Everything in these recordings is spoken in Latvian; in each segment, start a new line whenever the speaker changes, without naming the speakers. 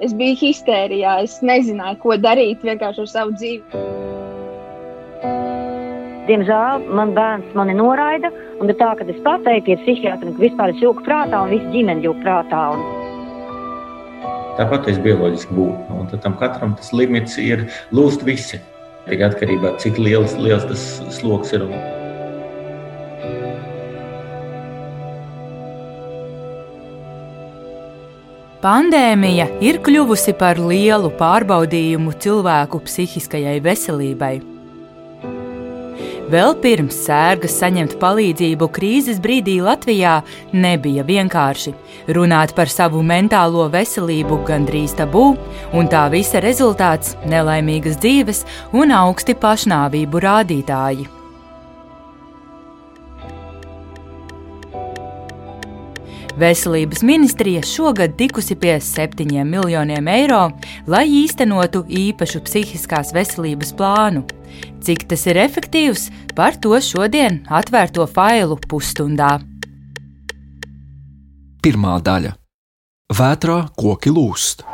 Es biju histērijā, es nezināju, ko darīt vienkārši ar savu dzīvi.
Diemžēl man bērns mani noraida, un ir tā, ka es pateiktu pie psihiatra, ka vispār es jūku prātā un visa ģimene jūku prātā. Un...
Tāpat es bioloģiski būtu, un tam katram tas limits ir lūst visi. Tikai atkarībā no cik liels, liels tas sloks ir. Un...
Pandēmija ir kļuvusi par lielu pārbaudījumu cilvēku psihiskajai veselībai. Vēl pirms sērgas saņemt palīdzību krīzes brīdī Latvijā nebija vienkārši. Runāt par savu mentālo veselību gandrīz tabū, un tā visa rezultāts - nelaimīgas dzīves un augsti pašnāvību rādītāji. Veselības ministrija šogad tikusi pie 7 miljoniem eiro, lai īstenotu īpašu psihiskās veselības plānu. Cik tas ir efektīvs, par to šodien atvērto failu pusstundā.
Pirmā daļa - Vētrā koki lūst.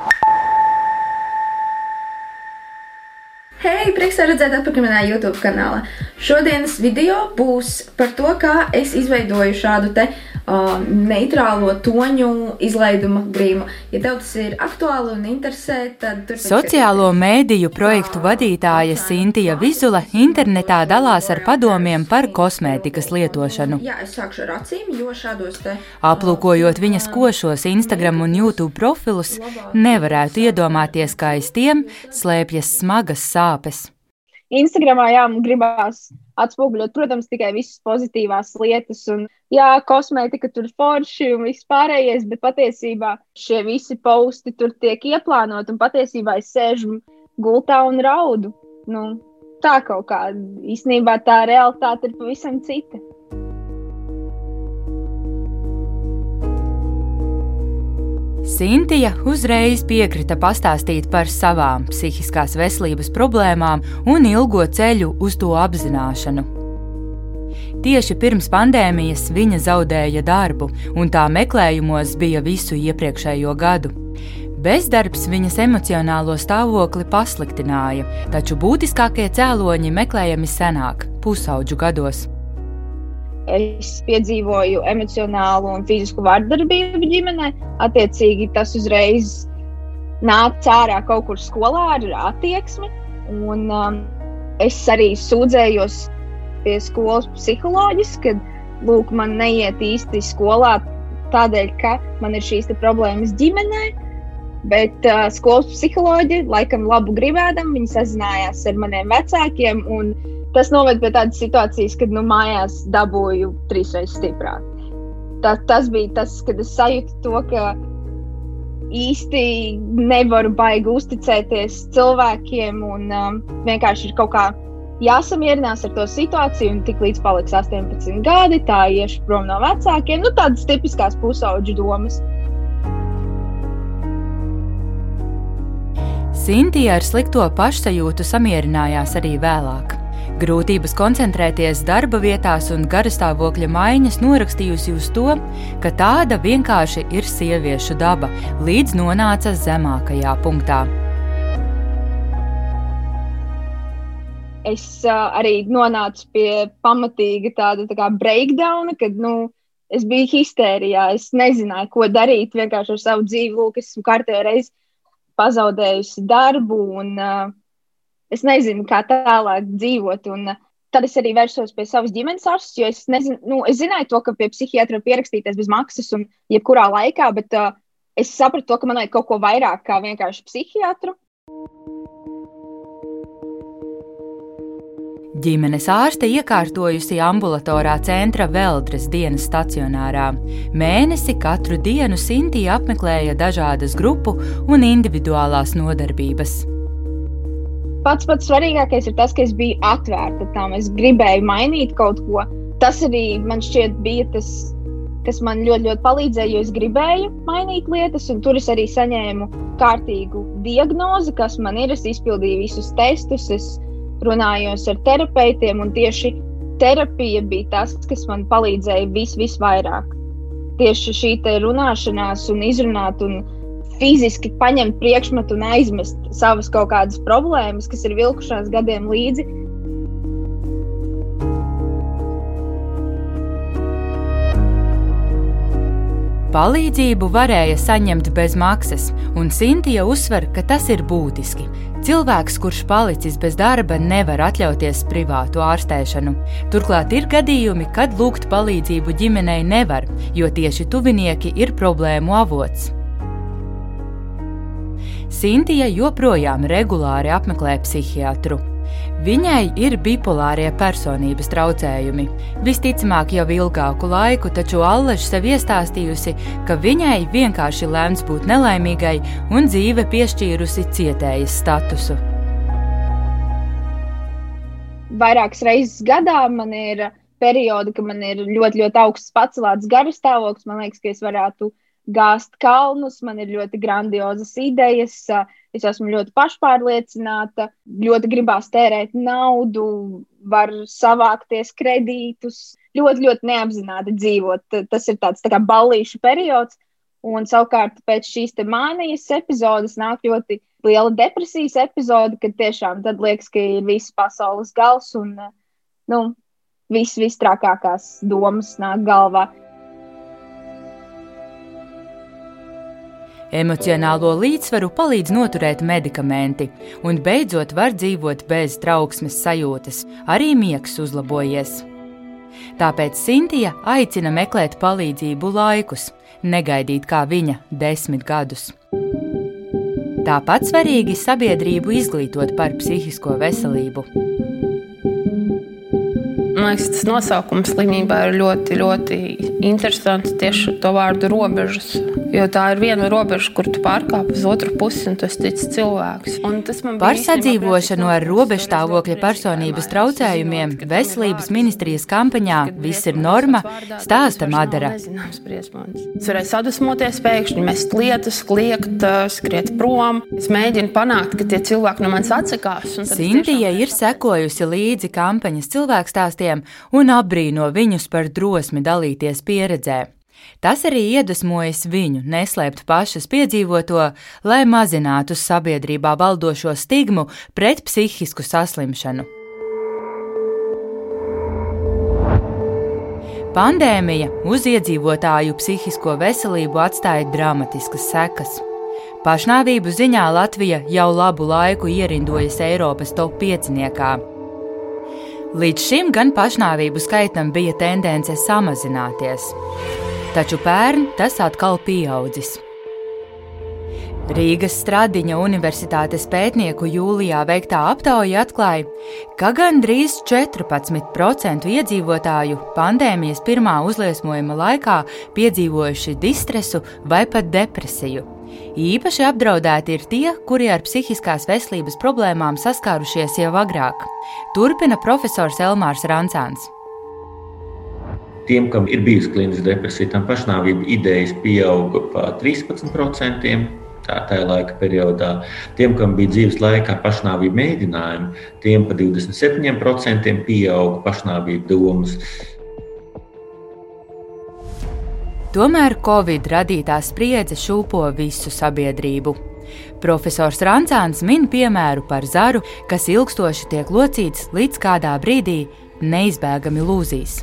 Hei, prieks redzēt atpakaļ manā YouTube kanālā. Šodienas video būs par to, kā es izveidoju šādu te uh, neitrālo toņu izlaiduma grīmu. Ja tev tas ir aktuāli un interesē, tad tur
Sociālo mēdīju projektu vadītāja Sintija Vizula internetā dalās ar padomiem par kosmētikas lietošanu.
Jā, es sākšu ar acīm, jo šādos te.
Aplūkojot viņas košos Instagram un YouTube profilus, nevarētu iedomāties, ka aiz tiem slēpjas smagas sāpes.
Instagramā jā, gribās atspoguļot, protams, tikai visas pozitīvās lietas. Un, jā, kosmētika tur forši un viss pārējais, bet patiesībā šie visi posti tur tiek ieplānoti un patiesībā es sēžu gultā un raudu. Nu, tā kaut kā īstenībā tā realitāte ir pavisam cita.
Sintija uzreiz piekrita pastāstīt par savām psihiskās veselības problēmām un ilgo ceļu uz to apzināšanu. Tieši pirms pandēmijas viņa zaudēja darbu, un tā meklējumos bija visu iepriekšējo gadu. Bezdarbs viņas emocionālo stāvokli pasliktināja, taču būtiskākie cēloņi meklējami senāk, pusauģu gados.
Es piedzīvoju emocionālu un fizisku vardarbību ģimenē. Attiecīgi, tas uzreiz nāca ārā kaut kur skolā ar attieksmi. Un, um, es arī sūdzējos pie skolas psiholoģijas, kad lūk, man neiet īsti skolā tādēļ, ka man ir šīs problēmas ģimenē. Bet uh, skolas psiholoģija, laikam, labu gribēdam, viņi sazinājās ar maniem vecākiem. Un, tas noved pie tādas situācijas, kad nu, mājās dabūju trīsreiz stiprāk. Tā, tas bija tas, kad es sajūtu to, ka īsti nevaru baigi uzticēties cilvēkiem un um, vienkārši ir kaut kā jāsamierinās ar to situāciju. Un tik līdz paliks 18 gadi, tā iešu prom no vecākiem. Nu, tādas tipiskās pusauģu domas.
Sintīna ar slikto pašsajūtu samierinājās arī vēlāk. Grūtības koncentrēties darba vietās un garastāvokļa maiņas norakstījusi uz to, ka tāda vienkārši ir sieviešu daba, līdz nonāca zemākajā punktā.
Es uh, arī nonācu pie pamatīga tāda tā breakdowna, kad nu, es biju histērijā. Es nezināju, ko darīt vienkārši ar savu dzīvi. Lūk, esmu kārtējā reizē pazaudējusi darbu un uh, es nezinu, kā tālāk dzīvot. Un, uh, Tad es arī vērsos pie savas ģimenes ārsta, jo es, nezinu, nu, es zināju to, ka pie psihiatra pierakstīties bez maksas un jebkurā laikā, bet uh, es sapratu, to, ka man vajag kaut ko vairāk kā vienkārši psihiatru.
Ģimenes ārste iekārtojusi ambulatorā centra Veldres dienas stacionārā. Mēnesi katru dienu Sintīna apmeklēja dažādas grupu un individuālās nodarbības
pats pats svarīgākais ir tas, ka es biju atvērta tam. Es gribēju mainīt kaut ko. Tas arī man šķiet bija tas, kas man ļoti, ļoti palīdzēja, jo es gribēju mainīt lietas, un tur es arī saņēmu kārtīgu diagnozi, kas man ir. Es izpildīju visus testus, es runājos ar terapeitiem, un tieši terapija bija tas, kas man palīdzēja vis, visvairāk. Tieši šī runāšanās un izrunāt un fiziski paņemt priekšmetu un aizmest savas kaut kādas problēmas, kas ir vilkušās gadiem līdzi.
Palīdzību varēja saņemt bez maksas, un Sintīna uzsver, ka tas ir būtiski. Cilvēks, kurš palicis bez darba, nevar atļauties privātu ārstēšanu. Turklāt ir gadījumi, kad lūgt palīdzību ģimenei nevar, jo tieši tuvinieki ir problēmu avots. Sintīna joprojām regulāri apmeklē psihiatru. Viņai ir bipolārie personības traucējumi. Visticamāk, jau ilgāku laiku, taču Alleša sev iestāstījusi, ka viņai vienkārši lēmts būt nelaimīgai un dzīve piešķīrusi cietējas statusu.
Vairākas reizes gadā man ir periodi, kad man ir ļoti, ļoti augsts pacelāts garastāvoklis. Man liekas, ka es varētu gāzt kalnus, man ir ļoti grandiozas idejas. Es esmu ļoti pašpārliecināta, ļoti gribās tērēt naudu, var savākties kredītus, ļoti, ļoti neapzināti dzīvot. Tas ir tāds tā kā ballīšu periods. Un savukārt pēc šīs mānijas epizodes nāk ļoti liela depresijas epizode, kad tiešām tad liekas, ka ir viss pasaules gals un nu, viss vistrākākās domas nāk galvā.
Emocionālo līdzsvaru palīdz noturēt medikamenti, un beidzot var dzīvot bez trauksmes sajūtas, arī miegs uzlabojies. Tāpēc Sintīna aicina meklēt palīdzību laikus, negaidīt kā viņa desmit gadus. Tāpat svarīgi sabiedrību izglītot par psihisko veselību.
Man liekas, tas nosaukums slimībā ir ļoti, ļoti interesants tieši to vārdu robežas. Jo tā ir viena robeža, kur tu pārkāp uz otru pusi, un tas ir cilvēks.
Par sadzīvošanu ar robežstāvokļa personības traucējumiem veselības ministrijas kampaņā Viss ir norma stāsta Madara.
Es varēju sadusmoties pēkšņi, mest lietas, kliegt, skriet prom. Es mēģinu panākt, ka tie cilvēki no manis atsakās.
Sintija ir sekojusi līdzi kampaņas cilvēkstāstiem un apbrīno viņus par drosmi dalīties pieredzē. Tas arī iedvesmojas viņu neslēpt pašas piedzīvoto, lai mazinātu sabiedrībā valdošo stigmu pret psihisku saslimšanu. Pandēmija uz iedzīvotāju psihisko veselību atstāja dramatiskas sekas. Pašnāvību ziņā Latvija jau labu laiku ierindojas Eiropas top 5. Līdz šim gan pašnāvību skaitam bija tendence samazināties taču pērn tas atkal pieaudzis. Rīgas Stradiņa Universitātes pētnieku jūlijā veiktā aptauja atklāja, ka gandrīz 14% iedzīvotāju pandēmijas pirmā uzliesmojuma laikā piedzīvojuši distresu vai pat depresiju. Īpaši apdraudēti ir tie, kuri ar psihiskās veselības problēmām saskārušies jau agrāk. Turpina profesors Elmārs Rancāns.
Tiem, kam ir bijusi kliniska depresija, tam pašnāvību idejas pieauga par 13%. Tā, tajā laika periodā. Tiem, kam bija dzīves laikā pašnāvību mēģinājumi, tiem pa 27% pieauga pašnāvību domas.
Tomēr Covid radītā spriedze šūpo visu sabiedrību. Profesors Rancāns min piemēru par zaru, kas ilgstoši tiek locīts līdz kādā brīdī neizbēgami lūzīs.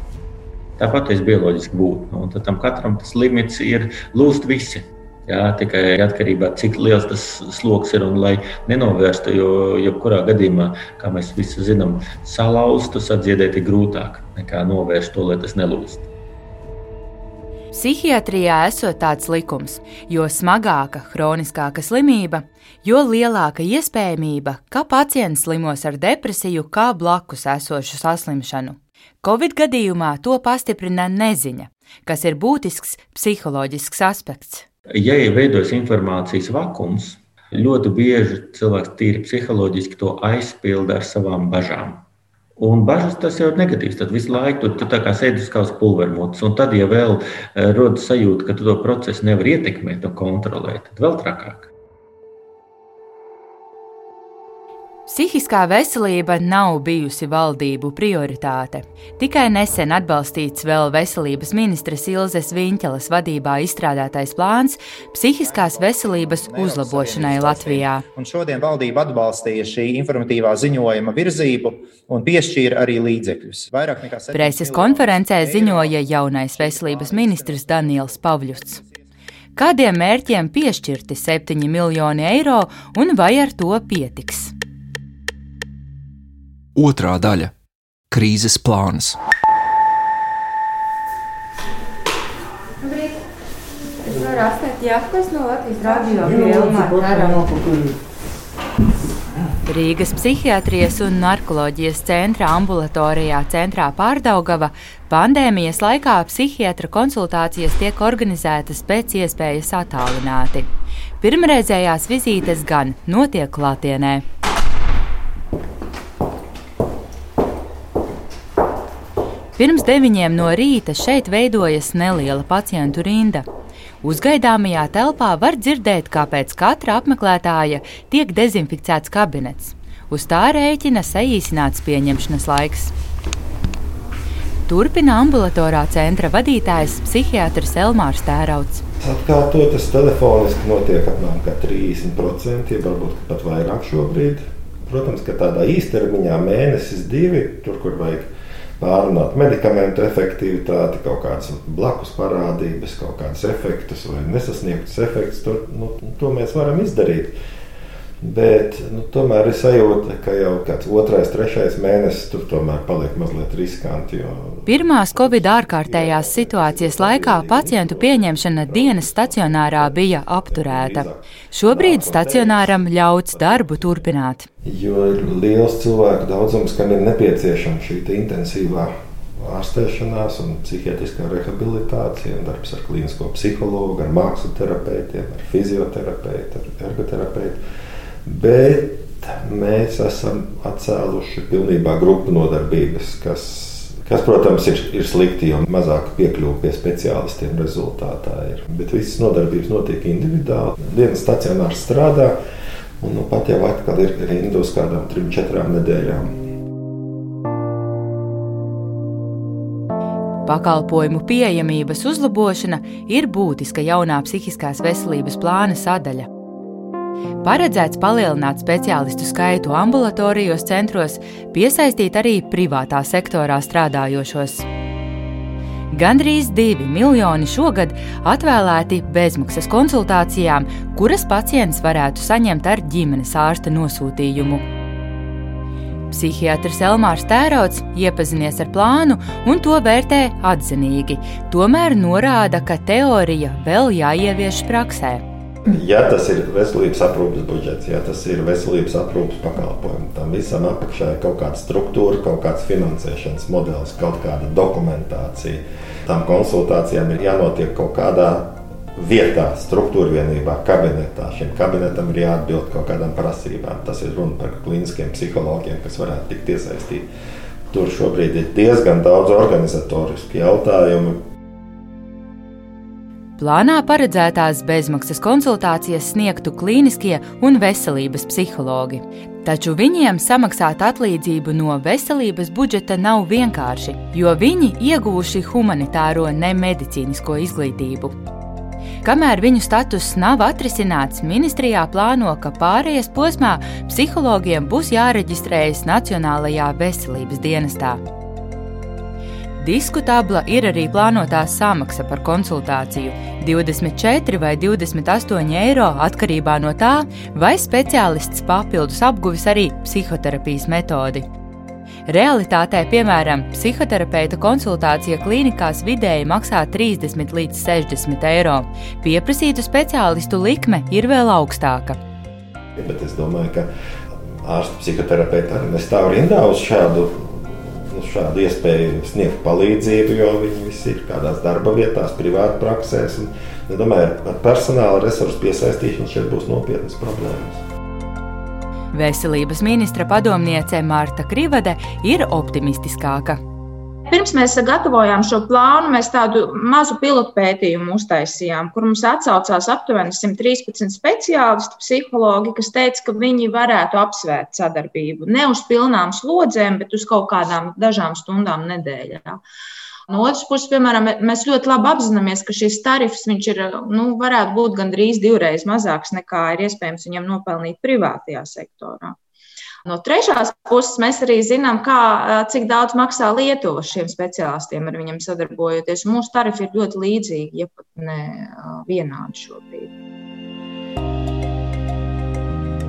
Tāpat es bioloģiski būtu. Tad tam katram tas limits ir lūst visi. Jā, tikai atkarībā no tā, cik liels tas sloks ir un lai nenovērstu, jo jebkurā gadījumā, kā mēs visi zinām, salauzt, sadziedēt ir grūtāk nekā novērst to, lai tas nelūst.
Psihiatrijā esot tāds likums, jo smagāka, kroniskāka slimība, jo lielāka iespējamība, ka pacients slimos ar depresiju kā blakus esošu saslimšanu. Covid gadījumā to pastiprina neziņa, kas ir būtisks psiholoģisks aspekts.
Ja ir veidojas informācijas vakums, ļoti bieži cilvēks tīri psiholoģiski to aizpilda ar savām bažām. Un bažas tas jau ir negatīvs. Tad visu laiku tu, tu tā kā sēdi uz kādas pulvermūtes, un tad, ja vēl eh, rodas sajūta, ka tu to procesu nevar ietekmēt un kontrolēt, tad vēl trakāk.
Psihiskā veselība nav bijusi valdību prioritāte. Tikai nesen atbalstīts vēl veselības ministres Ilzes Viņķeles vadībā izstrādātais plāns psihiskās veselības uzlabošanai Latvijā.
Un šodien valdība atbalstīja šī informatīvā ziņojuma virzību un piešķīra arī līdzekļus.
Preses konferencē ziņoja jaunais veselības ministrs Daniels Pavļuts. Kādiem mērķiem piešķirti 7 miljoni eiro un vai ar to pietiks?
Otrā daļa - krīzes plāns.
Es varu atstāt Jākos no Latvijas radio filmā.
Rīgas psihiatrijas un narkoloģijas centra ambulatorijā centrā Pārdaugava pandēmijas laikā psihiatra konsultācijas tiek organizētas pēc iespējas attālināti. Pirmreizējās vizītes gan notiek klātienē. Pirms deviņiem no rīta šeit veidojas neliela pacientu rinda. Uzgaidāmajā telpā var dzirdēt, kā pēc katra apmeklētāja tiek dezinficēts kabinets. Uz tā rēķina saīsināts pieņemšanas laiks. Turpina ambulatorā centra vadītājs psihiatrs Elmārs Tērauds.
Atkārtotas telefoniski notiek apmēram 30%, ja varbūt pat vairāk šobrīd. Protams, ka tādā īstermiņā mēnesis, divi, tur, kur vajag pārunāt medikamentu efektivitāti, kaut kādas blakus parādības, kaut kādus efektus vai nesasniegtus efektus. To, nu, to mēs varam izdarīt. Bet nu, tomēr ir sajūta, ka jau kāds otrais, trešais mēnesis tur tomēr paliek mazliet riskanti. Jo...
Pirmās Covid ārkārtējās situācijas laikā pacientu pieņemšana dienas stacionārā bija apturēta. Šobrīd stacionāram ļauts darbu turpināt.
Jo ir liels cilvēku daudzums, kam ir nepieciešama šī intensīvā ārstēšanās un psihiatriskā rehabilitācija, un darbs ar klīnisko psihologu, ar mākslu terapeitiem, ar fizioterapeitu, ar ergoterapeitu. Bet mēs esam atcēluši pilnībā grupu nodarbības, kas, kas protams, ir, ir slikti, jo mazāk piekļuve pie speciālistiem rezultātā ir. Bet visas nodarbības notiek individuāli. Dienas stacionārs strādā, un nu, pat jau atkal ir rinda uz kādām trim, četrām nedēļām.
Pakalpojumu pieejamības uzlabošana ir būtiska jaunā psihiskās veselības plāna sadaļa. Paredzēts palielināt speciālistu skaitu ambulatorijos centros, piesaistīt arī privātā sektorā strādājošos. Gandrīz 2 miljoni šogad atvēlēti bezmaksas konsultācijām, kuras pacients varētu saņemt ar ģimenes ārsta nosūtījumu. Psihiatrs Elmārs Tērauds iepazinies ar plānu un to vērtē atzinīgi, tomēr norāda, ka teorija vēl jāievieš praksē.
Ja tas ir veselības aprūpes budžets, ja tas ir veselības aprūpes pakalpojumi, tam visam apakšā ir kaut kāda struktūra, kaut kāds finansēšanas modelis, kaut kāda dokumentācija. Tam konsultācijām ir jānotiek kaut kādā vietā, struktūra vienībā, kabinetā. Šim kabinetam ir jāatbild kaut kādām prasībām. Tas ir runa par klīniskiem psihologiem, kas varētu tikt iesaistīti. Tur šobrīd ir diezgan daudz organizatorisku jautājumu,
Plānā paredzētās bezmaksas konsultācijas sniegtu klīniskie un veselības psihologi. Taču viņiem samaksāt atlīdzību no veselības budžeta nav vienkārši, jo viņi ieguvuši humanitāro nemedicīnisko izglītību. Kamēr viņu status nav atrisināts, ministrijā plāno, ka pārējais posmā psihologiem būs jāreģistrējas Nacionālajā veselības dienestā. Diskutabla ir arī plānotā samaksa par konsultāciju - 24 vai 28 eiro atkarībā no tā, vai speciālists papildus apguvis arī psihoterapijas metodi. Realitātē, piemēram, psihoterapeita konsultācija klīnikās vidēji maksā 30 līdz 60 eiro. Pieprasītu speciālistu likme ir vēl augstāka.
Bet es domāju, ka ārsta psihoterapeita arī nestāv rindā uz šādu nu, šādu iespēju sniegt palīdzību, jo viņi visi ir kādās darba vietās, privāti praksēs. Un, es domāju, ar personāla resursu piesaistīšanu šeit būs nopietnas problēmas.
Veselības ministra padomniece Mārta Krivade ir optimistiskāka.
Pirms mēs gatavojām šo plānu, mēs tādu mazu pilotu pētījumu uztaisījām, kur mums atsaucās aptuveni 113 speciālisti, psihologi, kas teica, ka viņi varētu apsvērt sadarbību ne uz pilnām slodzēm, bet uz kaut kādām dažām stundām nedēļā. No otras puses, piemēram, mēs ļoti labi apzināmies, ka šis tarifs ir, nu, varētu būt gandrīz divreiz mazāks nekā ir iespējams viņam nopelnīt privātajā sektorā. No trešās puses mēs arī zinām, kā, cik daudz maksā Lietuva šiem speciālistiem ar viņiem sadarbojoties. Mūsu tarifi ir ļoti līdzīgi, ja pat ne vienādi šobrīd.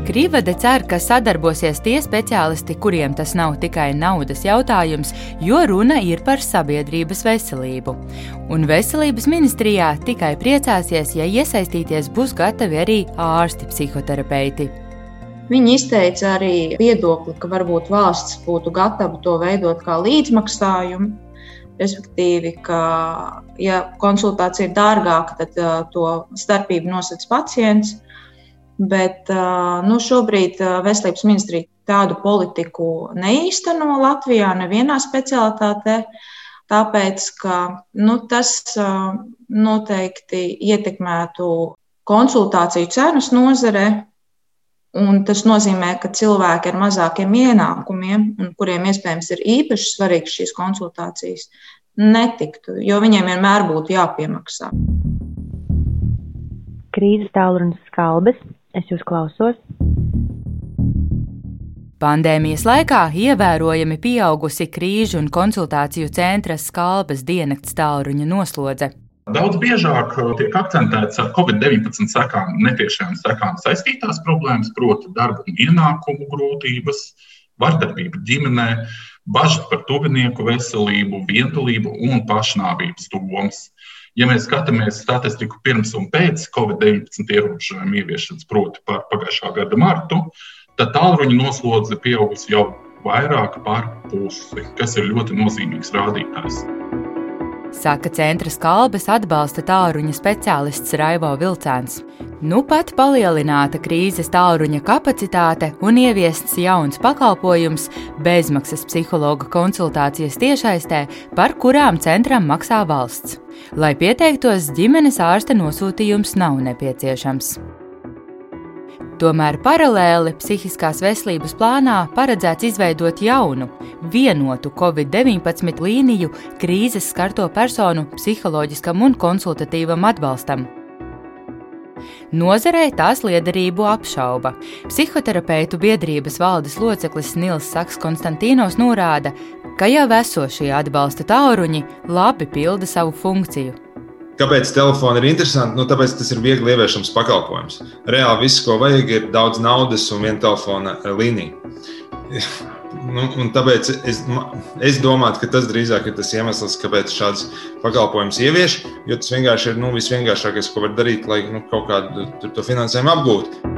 Krīvade cer, ka sadarbosies tie speciālisti, kuriem tas nav tikai naudas jautājums, jo runa ir par sabiedrības veselību. Un veselības ministrijā tikai priecāsies, ja iesaistīties būs gatavi arī ārsti, psihoterapeiti.
Viņi izteica arī viedokli, ka varbūt valsts būtu gatava to veidot kā līdzmaksājumu. Respektīvi, ka, ja konsultācija ir dārgāka, tad uh, to starpību nosacīs pacients. Bet uh, nu, šobrīd uh, Veselības ministrija tādu politiku neīsteno Latvijā, nevienā specialitātē. Tāpēc, ka nu, tas uh, noteikti ietekmētu konsultāciju cenas nozarē, Un tas nozīmē, ka cilvēki ar mazākiem ienākumiem, kuriem iespējams ir īpaši svarīgas šīs konsultācijas, netiktu, jo viņiem vienmēr būtu jāpiemaksā.
Krīzes tālrunis skalbes, es jūs klausos.
Pandēmijas laikā ievērojami pieaugusi krīžu un konsultāciju centra skalbes diennakts tālruņa noslodze.
Daudz biežāk uh, tiek akcentēts ar Covid-19 sekām, netiešām sekām saistītās problēmas, proti, darba un ienākumu grūtības, vardarbība ģimenē, bažas par tuvinieku veselību, vientulību un pašnāvības domas. Ja mēs skatāmies statistiku pirms un pēc Covid-19 ierobežojumu ieviešanas, proti, par pagājušā gada martu, tad tālruņa noslodze pieaugusi jau vairāk par pusi, kas ir ļoti nozīmīgs rādītājs.
Saka centra skalbes atbalsta tālruņa speciālists Raivo Vilcēns. Nu pat palielināta krīzes tālruņa kapacitāte un ieviests jauns pakalpojums - bezmaksas psihologa konsultācijas tiešaistē, par kurām centram maksā valsts. Lai pieteiktos, ģimenes ārsta nosūtījums nav nepieciešams. Tomēr paralēli psihiskās veselības plānā paredzēts izveidot jaunu, vienotu Covid-19 līniju krīzes skarto personu psiholoģiskam un konsultatīvam atbalstam. Nozarei tās liederību apšauba. Psihoterapeitu biedrības valdes loceklis Nils Saks Konstantīnos norāda, ka jau esošie atbalsta tāluņi labi pilda savu funkciju.
Kāpēc telefona ir interesanti? Nu, tāpēc tas ir viegli ieviešams pakalpojums. Reāli viss, ko vajag, ir daudz naudas un viena telefona līnija. Nu, tāpēc es, es domāju, ka tas drīzāk ir tas iemesls, kāpēc šāds pakalpojums ievieš. Jo tas vienkārši ir nu, visvienkāršākais, ko var darīt, lai nu, kaut kādu to finansējumu apgūtu.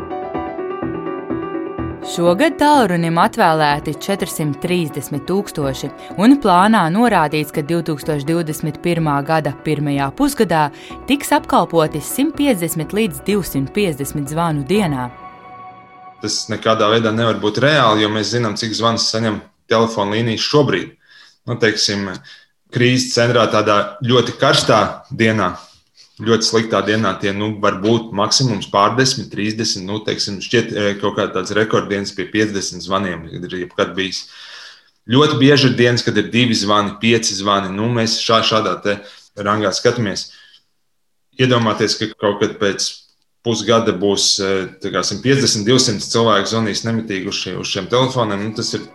Šogad tālrunim atvēlēti 430 tūkstoši, un plānā norādīts, ka 2021. gada pirmajā pusgadā tiks apkalpoti 150 līdz 250 zvanu dienā.
Tas nekādā veidā nevar būt reāli, jo mēs zinām, cik zvans saņem telefona līnijas šobrīd. Nu, teiksim, krīzes centrā tādā ļoti karstā dienā ļoti sliktā dienā tie nu, var būt maksimums pārdesmit, trīsdesmit. Nu, teiksim, šķiet, e, kaut kāds rekorddienas pie 50 zvaniem ir jebkad bijis. Ļoti bieži ir dienas, kad ir divi zvani, pieci zvani. Nu, mēs šā, šādā rangā skatāmies. Iedomājieties, ka kaut kad pēc pusgada būs 150, 200 cilvēku zvanīs nemitīgi uz, šie, uz šiem telefoniem. Nu, tas ir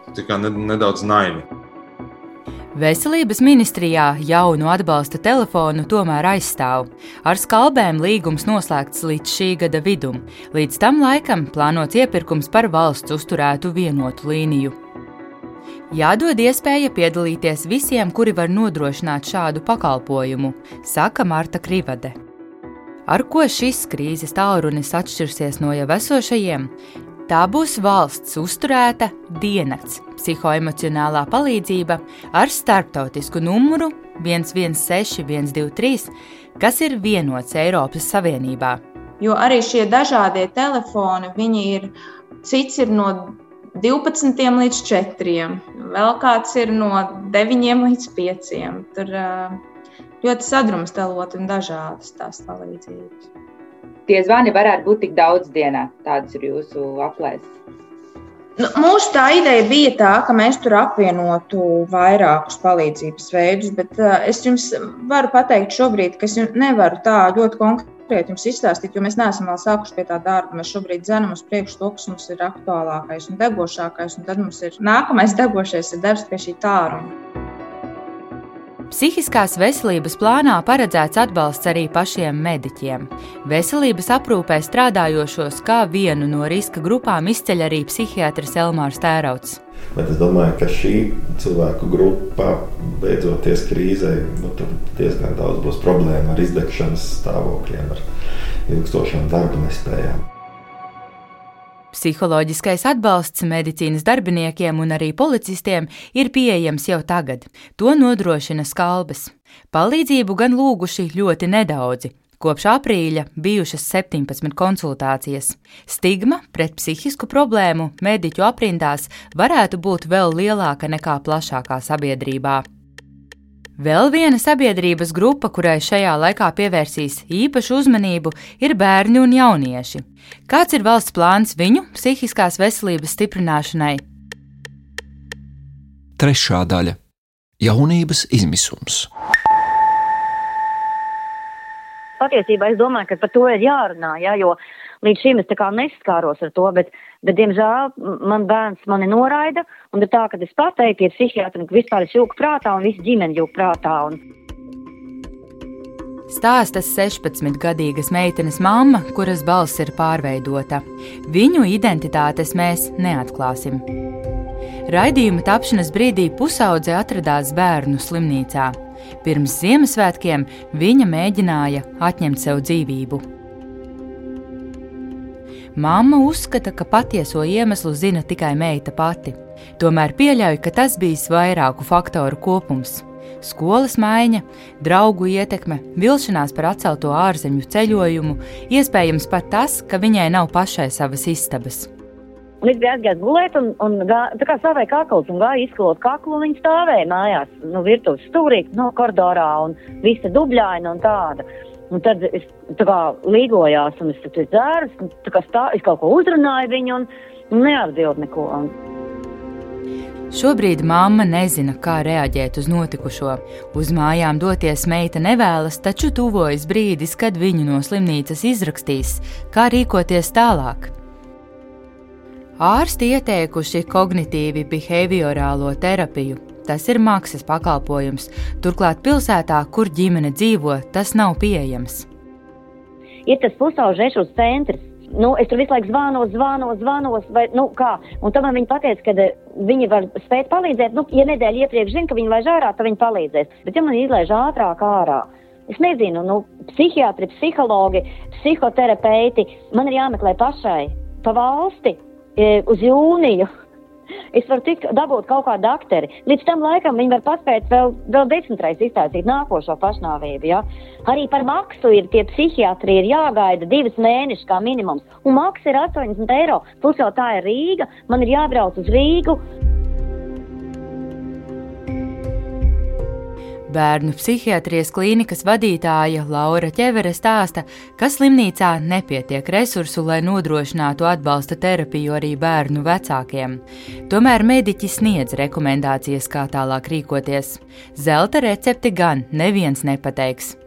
nedaudz naivi.
Veselības ministrijā jaunu atbalsta telefonu tomēr aizstāv. Ar skalbēm līgums noslēgts līdz šī gada vidum. Līdz tam laikam plānots iepirkums par valsts uzturētu vienotu līniju. Jādod iespēja piedalīties visiem, kuri var nodrošināt šādu pakalpojumu, saka Marta Krivade. Ar ko šis krīzes tālrunis atšķirsies no jau esošajiem? Tā būs valsts uzturēta diennakts psihoemocionālā palīdzība ar starptautisku numuru 116, 123, kas ir vienots Eiropas Savienībā.
Jo arī šie dažādie telefoni, viņi ir cits ir no 12 līdz 4. Vēl kāds ir no 9 līdz 5. Tur ļoti sadrumstalot un dažādas tās palīdzības.
Tie zvani varētu būt tik daudz dienā. Tāds ir jūsu aplēses.
Nu, mūsu tā ideja bija tā, ka mēs tur apvienotu vairākus palīdzības veidus, bet uh, es jums varu pateikt šobrīd, ka es nevaru tā ļoti konkrēti jums izstāstīt, jo mēs neesam vēl sākuši pie tā darba. Mēs šobrīd zinām uz priekšu to, kas mums ir aktuālākais un degošākais, un tad mums ir nākamais degošais ir darbs pie šī tālruna.
Psihiskās veselības plānā paredzēts atbalsts arī pašiem mediķiem. Veselības aprūpē strādājošos kā vienu no riska grupām izceļ arī psihiatrs Elmārs Tērauts.
Bet es domāju, ka šī cilvēku grupa beidzoties krīzē, nu, diezgan daudz būs problēmu ar izdegšanas stāvokļiem, ar ilgstošām darba nespējām.
Psiholoģiskais atbalsts medicīnas darbiniekiem un arī policistiem ir pieejams jau tagad. To nodrošina skalbes. Palīdzību gan lūguši ļoti nedaudzi. Kopš aprīļa bijušas 17 konsultācijas. Stigma pret psihisku problēmu mediķu aprindās varētu būt vēl lielāka nekā plašākā sabiedrībā. Vēl viena sabiedrības grupa, kurai šajā laikā pievērsīs īpašu uzmanību, ir bērni un jaunieši. Kāds ir valsts plāns viņu psihiskās veselības stiprināšanai?
Trešā daļa - jaunības izmisums.
Patiesībā es domāju, ka par to ir jārunā, ja, jo līdz šim es tā kā neskāros ar to, bet, bet diemžēl man bērns mani noraida, un ir tā, ka es pateiktu pie psihiatra, ka vispār es jūku prātā un visa ģimene jūku prātā. Un...
Stāstas 16-gadīgas meitenes mamma, kuras balss ir pārveidota. Viņu identitātes mēs neatklāsim. Raidījuma tapšanas brīdī pusaudze atradās bērnu slimnīcā. Pirms Ziemassvētkiem viņa mēģināja atņemt sev dzīvību. Māma uzskata, ka patieso iemeslu zina tikai meita pati. Tomēr pieļauj, ka tas bijis vairāku faktoru kopums - skolas maiņa, draugu ietekme, vilšanās par atcelto ārzemju ceļojumu, iespējams pat tas, ka viņai nav pašai savas istabas.
Līdz bija aizgājis gulēt, un, un gā, tā kā stāvēja kakls, un gāja izklot kaklu, un viņa stāvēja mājās, nu, virtuves stūrī, no koridorā, un visa dubļaina un tāda. Un tad es tā kā līgojās, un es tur dzēru, tā kā stā, es kaut ko uzrunāju viņu, un, un neatbild neko.
Šobrīd mamma nezina, kā reaģēt uz notikušo. Uz mājām doties meita nevēlas, taču tuvojas brīdis, kad viņu no slimnīcas izrakstīs, kā rīkoties tālāk. Ārsti ieteikuši kognitīvi behaviorālo terapiju. Tas ir maksas pakalpojums, turklāt pilsētā, kur ģimene dzīvo, tas nav pieejams.
Ir tas pusauģis resursu centrs. Nu, es tur visu laiku zvanu, zvanu, zvanu, vai nu, kā. Un tam viņi teica, ka eh, viņi var spēt palīdzēt. Nu, ja nedēļa iepriekš zina, ka viņi laiž ārā, tad viņi palīdzēs. Bet, ja man izlaiž ātrāk ārā, es nezinu, nu, psihiatri, psihologi, psihoterapeiti, man ir jāmeklē pašai pa valsti uz jūniju. Es varu tikt, dabūt kaut kādu akteri. Līdz tam laikam viņi var paspēt vēl, vēl desmitreiz izstāstīt nākošo pašnāvību. Ja? Arī par maksu ir tie psihiatri ir jāgaida divas mēnešus kā minimums. Un maksa ir 80 eiro. Plus jau tā ir Rīga. Man ir jābrauc uz Rīgu.
Bērnu psihiatrijas klīnikas vadītāja Laura Čevere stāsta, ka slimnīcā nepietiek resursu, lai nodrošinātu atbalsta terapiju arī bērnu vecākiem. Tomēr mediķi sniedz rekomendācijas, kā tālāk rīkoties. Zelta recepti gan neviens nepateiks.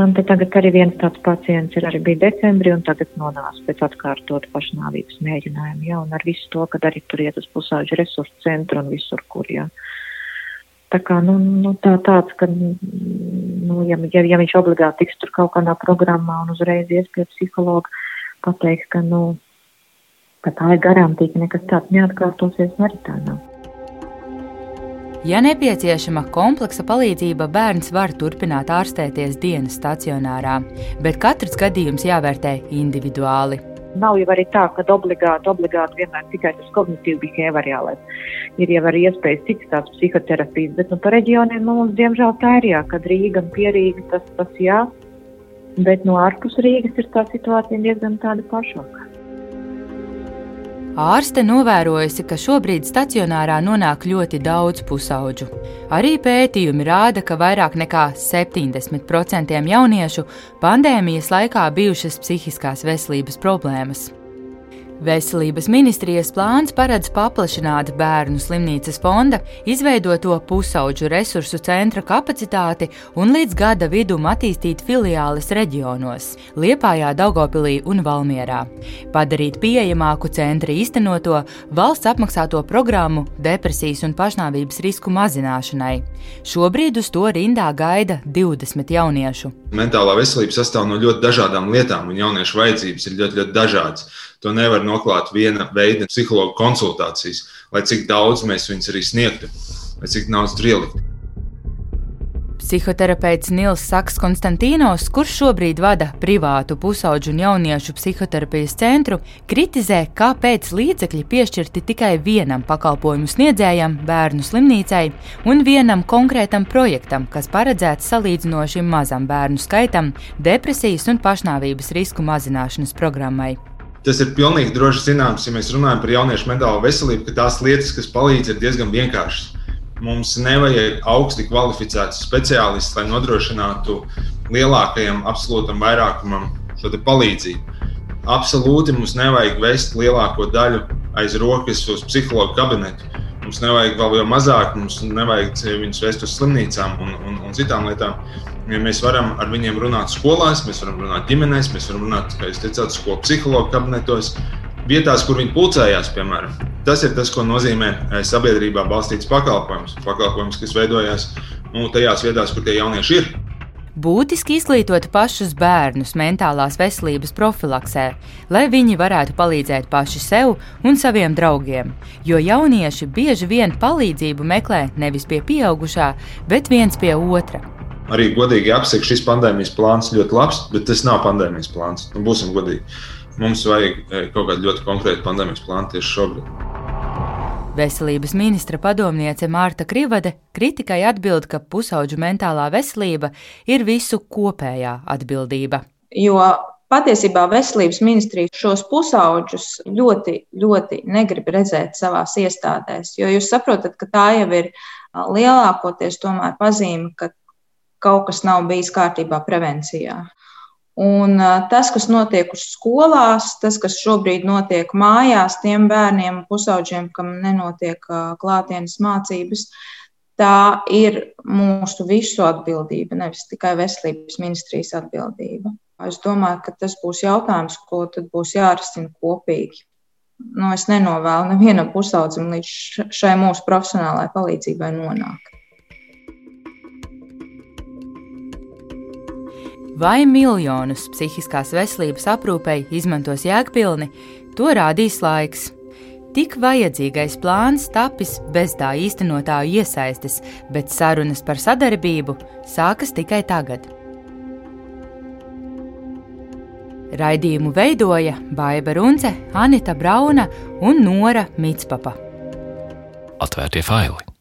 Man te tagad arī viens tāds pacients ir arī bija decembrī un tagad nonāca pēc atkārtot pašnāvības mēģinājumu, jā, un ar visu to, kad arī tur iet uz pusauģu resursu centru un visur, kur, jā. Tā kā, nu, nu, tā, tāds, ka, nu, ja, ja, ja viņš obligāti tiks tur kaut kādā programmā un uzreiz ies pie psihologa, pateiks, ka, nu, ka tā ir garantija, ka nekas tāds neatkārtosies, arī tā nav.
Ja nepieciešama kompleksa palīdzība, bērns var turpināt ārstēties dienas stacionārā, bet katrs gadījums jāvērtē individuāli.
Nav jau arī tā, ka obligāti, obligāti vienmēr tikai tas kognitīvi behaviorālais. Ir jau arī iespējas citas tādas psihoterapijas, bet nu, par reģioniem nu, mums diemžēl tā ir jā, kad Rīga un Pierīga tas, tas jā, bet no ārpus Rīgas ir tā situācija diezgan tāda pašāka.
Ārste novērojusi, ka šobrīd stacionārā nonāk ļoti daudz pusauģu. Arī pētījumi rāda, ka vairāk nekā 70% jauniešu pandēmijas laikā bijušas psihiskās veselības problēmas. Veselības ministrijas plāns paredz paplašināt bērnu slimnīcas fonda izveidoto pusauģu resursu centra kapacitāti un līdz gada vidum attīstīt filiāles reģionos - Liepājā, Daugopilī un Valmierā. Padarīt pieejamāku centra īstenoto valsts apmaksāto programmu depresijas un pašnāvības risku mazināšanai. Šobrīd uz to rindā gaida 20 jauniešu.
Mentālā veselība sastāv no ļoti dažādām lietām, un jauniešu vajadzības ir ļoti, ļoti dažādas. To nevar noklāt viena veida psihologa konsultācijas, lai cik daudz mēs viņus arī sniegtu, vai cik daudz tur ielikt.
Psihoterapeits Nils Saks Konstantīnos, kurš šobrīd vada privātu pusauģu un jauniešu psihoterapijas centru, kritizē, kāpēc līdzekļi piešķirti tikai vienam pakalpojumu sniedzējam, bērnu slimnīcai, un vienam konkrētam projektam, kas paredzēts salīdzinoši mazam bērnu skaitam, depresijas un pašnāvības risku mazināšanas programmai.
Tas ir pilnīgi droši zināms, ja mēs runājam par jauniešu mentālo veselību, ka tās lietas, kas palīdz, ir diezgan vienkāršas. Mums nevajag augsti kvalificētus speciālistus, lai nodrošinātu lielākajam absolūtam vairākumam šo palīdzību. Absolūti mums nevajag vest lielāko daļu aiz rokas uz psihologu kabinetu. Mums nevajag vēl mazāk, mums nevajag viņus vest uz slimnīcām un, un, un citām lietām. Ja mēs varam ar viņiem runāt skolās, mēs varam runāt ģimenēs, mēs varam runāt, kā jūs teicāt, skolu psihologu kabinetos, vietās, kur viņi pulcējās, piemēram. Tas ir tas, ko nozīmē eh, sabiedrībā balstīts pakalpojums. Pakalpojums, kas veidojās nu, tajās vietās, kur tie jaunieši ir.
Būtiski izglītot pašus bērnus mentālās veselības profilaksē, lai viņi varētu palīdzēt paši sev un saviem draugiem. Jo jaunieši bieži vien palīdzību meklē nevis pie pieaugušā, bet viens pie otra
arī godīgi jāpasaka, šis pandēmijas plāns ļoti labs, bet tas nav pandēmijas plāns. Nu, būsim godīgi. Mums vajag e, kaut kādu ļoti konkrētu pandēmijas plānu tieši šobrīd.
Veselības ministra padomniece Mārta Krivade kritikai atbild, ka pusauģu mentālā veselība ir visu kopējā atbildība.
Jo patiesībā veselības ministrija šos pusauģus ļoti, ļoti negrib redzēt savās iestādēs. Jo jūs saprotat, ka tā jau ir lielākoties pazīme, ka kaut kas nav bijis kārtībā prevencijā. Un tas, kas notiek uz skolās, tas, kas šobrīd notiek mājās, tiem bērniem pusauģiem, kam nenotiek klātienes mācības, tā ir mūsu visu atbildība, nevis tikai veselības ministrijas atbildība. Es domāju, ka tas būs jautājums, ko tad būs jārisina kopīgi. Nu, es nenovēlu nevienam pusaudzim līdz šai mūsu profesionālajai palīdzībai nonākt.
Vai miljonus psihiskās veselības aprūpei izmantos jēgpilni, to rādīs laiks. Tik vajadzīgais plāns tapis bez tā īstenotāju iesaistes, bet sarunas par sadarbību sākas tikai tagad. Raidījumu veidoja Baiva Runce, Anita Brauna un Nora Mitspapa.
Atvērtie faili!